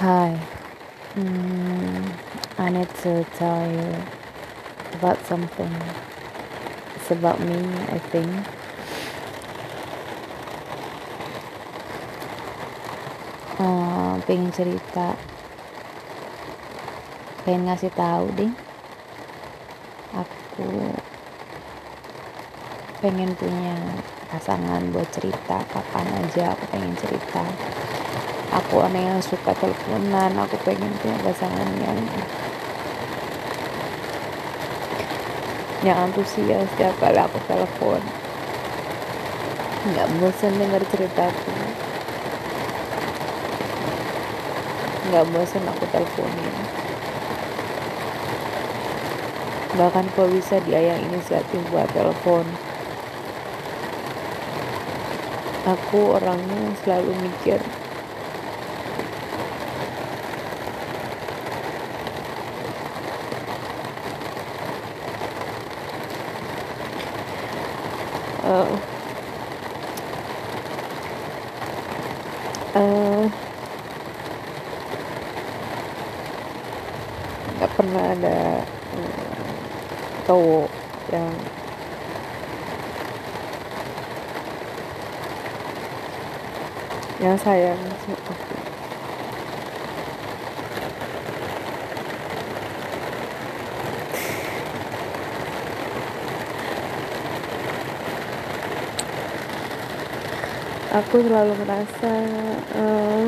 Hi, mm, I need to tell you about something. It's about me, I think. Oh, pengen cerita, pengen ngasih tahu deh. Aku pengen punya pasangan buat cerita kapan aja aku pengen cerita aku aneh yang suka teleponan aku pengen punya pasangan yang yang antusias setiap kali aku telepon. Nggak bosan dengar ceritaku. Nggak bosan aku teleponin. Bahkan kok bisa dia yang inisiatif buat telepon. Aku orangnya selalu mikir uh, uh, nggak pernah ada uh, cowok yang yang sayang sama aku aku selalu merasa uh,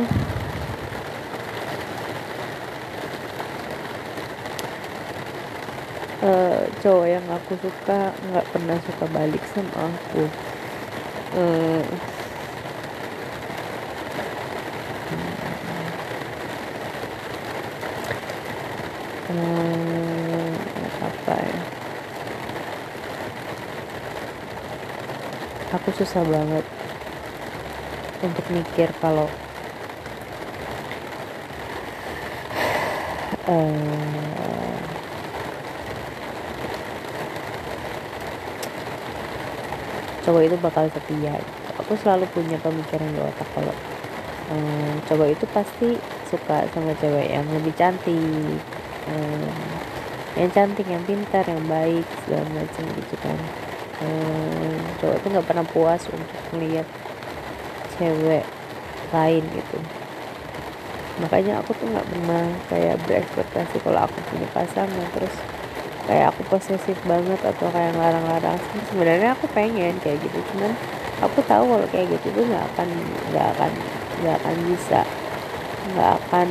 uh, cowok yang aku suka nggak pernah suka balik sama aku. Uh, uh, apa ya? Aku susah banget untuk mikir kalau uh, cowok itu bakal setia aku selalu punya pemikiran di otak kalau um, cowok itu pasti suka sama cewek yang lebih cantik um, yang cantik yang pintar yang baik segala macam gitu kan. Um, cowok itu nggak pernah puas untuk melihat cewek lain gitu. Makanya aku tuh nggak pernah kayak berekspektasi kalau aku punya pasangan. Terus kayak aku posesif banget atau kayak larang-larang sebenarnya aku pengen kayak gitu. Cuman aku tahu kalau kayak gitu tuh nggak akan nggak akan nggak akan bisa. Nggak akan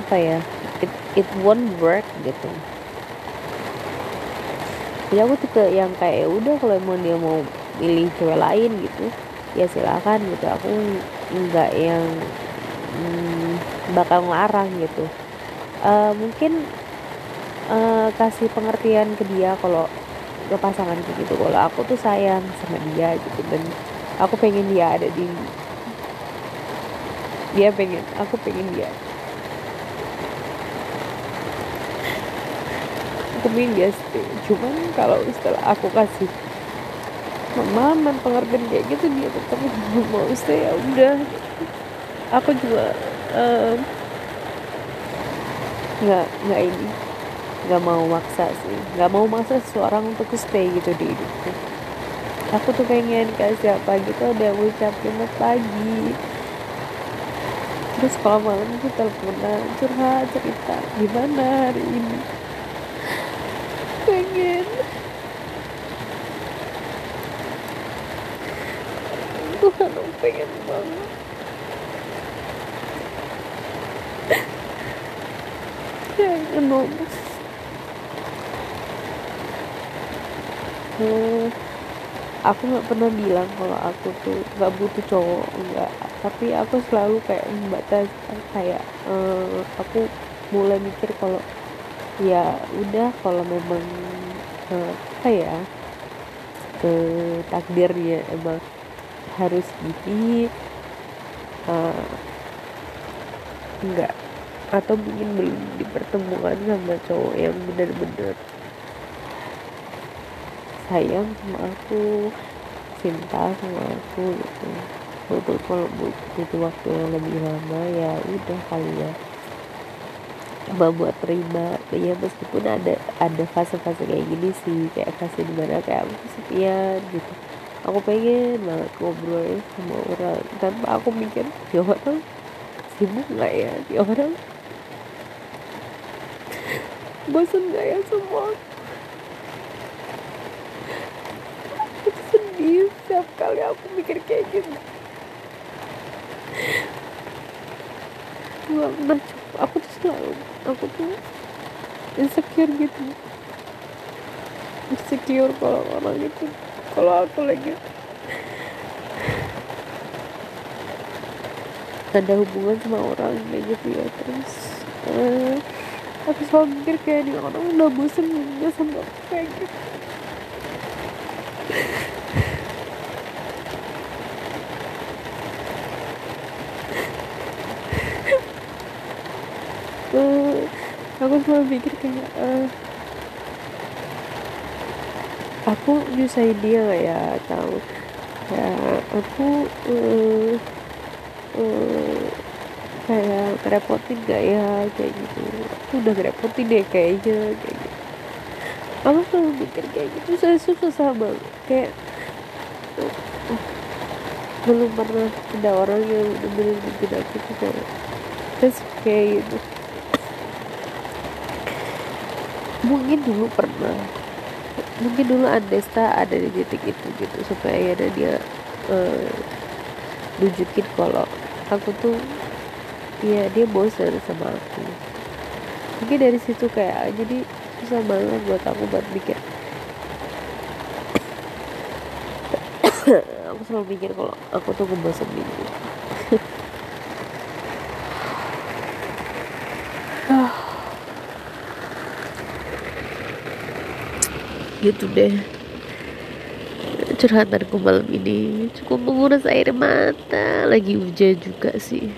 apa ya it it won't work gitu. Jadi aku tipe yang kayak ya udah kalau emang dia mau pilih cewek lain gitu ya silakan gitu. Aku nggak yang hmm, bakal ngelarang gitu. Uh, mungkin uh, kasih pengertian ke dia kalau ke pasangan gitu. Kalau aku tuh sayang sama dia gitu dan aku pengen dia ada di dia pengen aku pengen dia. Aku pengen dia stay. Cuman kalau setelah aku kasih pemahaman pengertian kayak gitu dia tetap mau stay ya udah. Aku juga nggak uh, nggak ini nggak mau maksa sih nggak mau maksa seseorang untuk stay gitu di hidupku. Aku tuh pengen kasih apa gitu ada ucapin selamat pagi. Terus kalau malam tuh teleponan curhat cerita gimana hari ini pengen Tuhan pengen banget. Ya enormous hmm, aku nggak pernah bilang kalau aku tuh nggak butuh cowok enggak tapi aku selalu kayak membatas kayak uh, aku mulai mikir kalau ya udah kalau memang uh, apa ya ke takdirnya emang harus gini uh, enggak. Atau mungkin belum dipertemukan sama cowok yang benar-benar sayang sama aku cinta sama aku gitu. Untuk kalau butuh waktu yang lebih lama ya udah kali ya. Coba buat terima. Ya meskipun ada ada fase-fase kayak gini sih kayak fase di mana kayak aku kesepian gitu aku pengen banget ngobrol sama orang tanpa aku mikir ya orang sibuk nggak ya? Ya orang bosan nggak ya semua? Aku sedih setiap kali aku mikir kayak gitu. Gak pernah aku tuh selalu aku tuh insecure gitu. Insecure kalau orang itu kalau aku lagi. Ada hubungan sama orang kayak gitu ya terus uh, aku selalu mikir kayak nih orang udah bosen juga sama aku kayak gitu. Aku selalu mikir kayak uh, aku nyusahin dia gak ya? Atau ya aku uh, uh, kayak ngerepotin gak ya? Kayak gitu. Aku udah ngerepotin deh kayaknya kayak gitu. Aku selalu mikir kayak gitu. Saya susah banget kayak belum pernah ada orang yang bener-bener bikin aku tuh kayak terus kayak gitu. Mungkin dulu pernah mungkin dulu Andesta ada di titik itu gitu supaya ada dia uh, kalau aku tuh ya dia bosan sama aku. Mungkin dari situ kayak jadi susah banget buat aku buat mikir. Aku selalu mikir kalau aku tuh ngebosenin gitu gitu deh. Curhatanku malam ini cukup menguras air mata. Lagi hujan juga sih.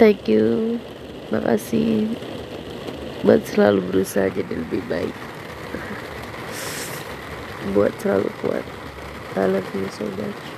Thank you. Makasih buat selalu berusaha jadi lebih baik. Buat selalu kuat. I love you so much